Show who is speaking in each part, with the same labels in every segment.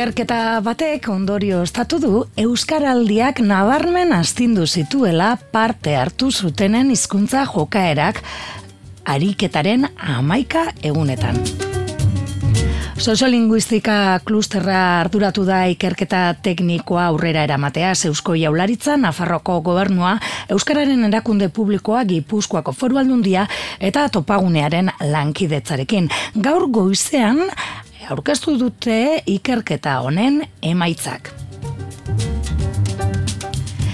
Speaker 1: Ikerketa batek ondorio estatu du Euskaraldiak nabarmen astindu zituela parte hartu zutenen hizkuntza jokaerak ariketaren amaika egunetan. Soziolinguistika klusterra arduratu da ikerketa teknikoa aurrera eramatea Eusko Jaularitza, Nafarroko gobernua, Euskararen erakunde publikoa Gipuzkoako foru aldundia eta topagunearen lankidetzarekin. Gaur goizean aurkeztu dute ikerketa honen emaitzak.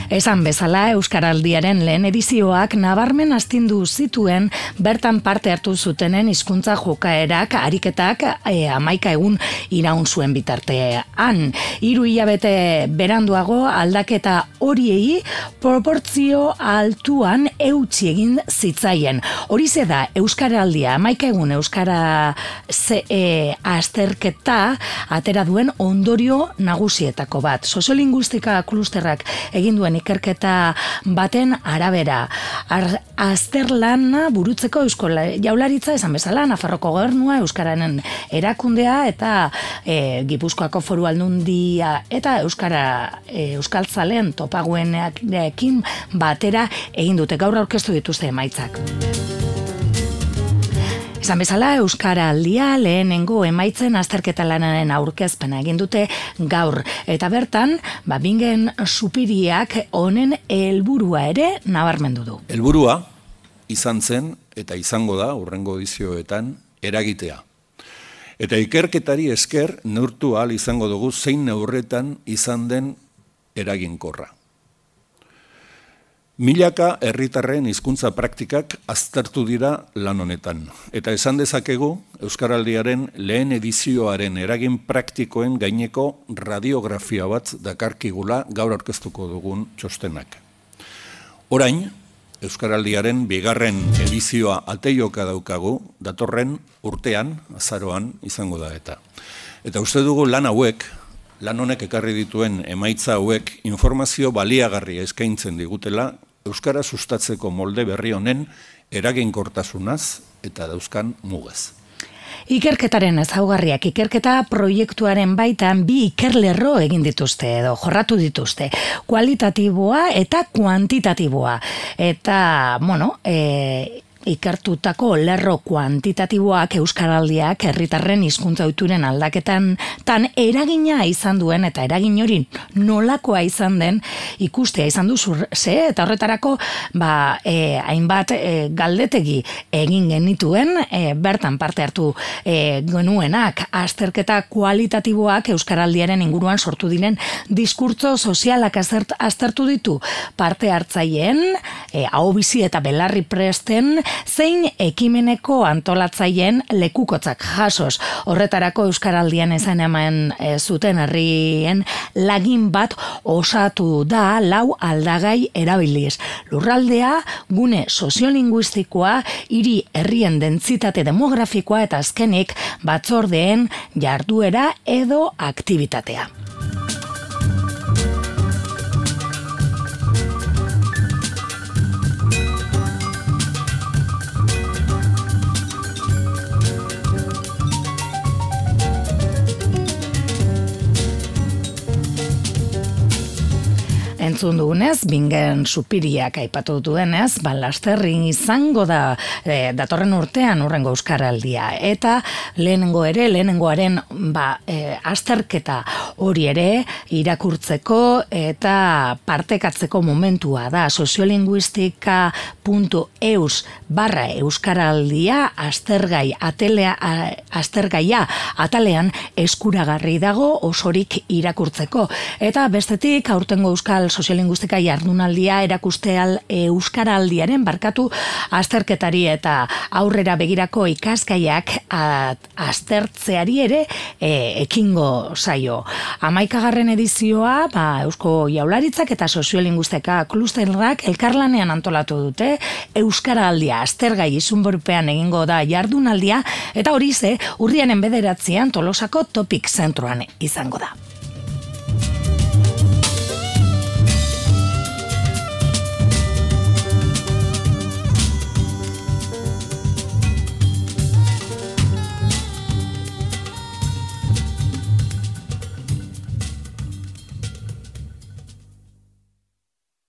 Speaker 1: Esan bezala Euskaraldiaren lehen edizioak nabarmen astindu zituen bertan parte hartu zutenen hizkuntza jokaerak ariketak e, amaika egun iraun zuen bitartean. Hiru hilabete beranduago aldaketa horiei proportzio altuan eutxi egin zitzaien. Hori da Euskaraldia amaika egun Euskara ze, e, asterketa atera duen ondorio nagusietako bat. Soziolinguistika klusterrak egin duen ikerketa baten arabera. Ar, azterlan burutzeko eusko jaularitza esan bezala, Nafarroko gobernua, Euskararen erakundea eta e, Gipuzkoako foru aldundia eta Euskara e, Euskaltzalen topaguenekin batera egin dute gaur aurkeztu dituzte emaitzak. Esan bezala, Euskara aldia lehenengo emaitzen azterketa lanaren aurkezpena egin dute gaur. Eta bertan, ba, bingen supiriak honen helburua ere nabarmendu du.
Speaker 2: Helburua izan zen eta izango da urrengo dizioetan eragitea. Eta ikerketari esker neurtu ahal izango dugu zein neurretan izan den eraginkorra. Milaka herritarren hizkuntza praktikak aztertu dira lan honetan. Eta esan dezakegu, Euskaraldiaren lehen edizioaren eragin praktikoen gaineko radiografia bat dakarkigula gaur aurkeztuko dugun txostenak. Orain, Euskaraldiaren bigarren edizioa ateioka daukagu, datorren urtean, azaroan, izango da eta. Eta uste dugu lan hauek, lan honek ekarri dituen emaitza hauek informazio baliagarria eskaintzen digutela Euskara sustatzeko molde berri honen eraginkortasunaz eta dauzkan mugaz.
Speaker 1: Ikerketaren ezaugarriak ikerketa proiektuaren baitan bi ikerlerro egin dituzte edo jorratu dituzte. Kualitatiboa eta kuantitatiboa. Eta, bueno, e, ikertutako lerro kuantitatiboak euskaraldiak herritarren hizkuntza ohituren aldaketan tan eragina izan duen eta eragin hori nolakoa izan den ikustea izan du ze? Eta horretarako ba e, hainbat e, galdetegi egin genituen e, bertan parte hartu e, genuenak. Azterketa kualitatiboak euskaraldiaren inguruan sortu diren diskurtso sozialak aztertu ditu. Parte hartzaileen e, bizi eta belarri presten zein ekimeneko antolatzaileen lekukotzak jasos. Horretarako Euskaraldian esan eman e, zuten herrien lagin bat osatu da lau aldagai erabiliz. Lurraldea, gune soziolinguistikoa, hiri herrien dentzitate demografikoa eta azkenik batzordeen jarduera edo aktivitatea. Entzun dugunez, bingen supiriak aipatu duenez, ba, izango da e, datorren urtean urrengo euskaraldia. Eta lehenengo ere, lehenengoaren ba, e, azterketa hori ere irakurtzeko eta partekatzeko momentua da soziolinguistika.eus barra euskaraldia aztergai atelea, aztergaia atalean eskuragarri dago osorik irakurtzeko. Eta bestetik, aurtengo euskal soziolinguistika jardunaldia erakusteal euskaraldiaren barkatu azterketari eta aurrera begirako ikaskaiak aztertzeari ere e, ekingo zaio. Amaikagarren edizioa, ba, Eusko Jaularitzak eta soziolinguistika klusterrak elkarlanean antolatu dute euskaraldia aztergai izunborpean egingo da jardunaldia eta hori ze urrianen bederatzean tolosako topik zentroan izango da.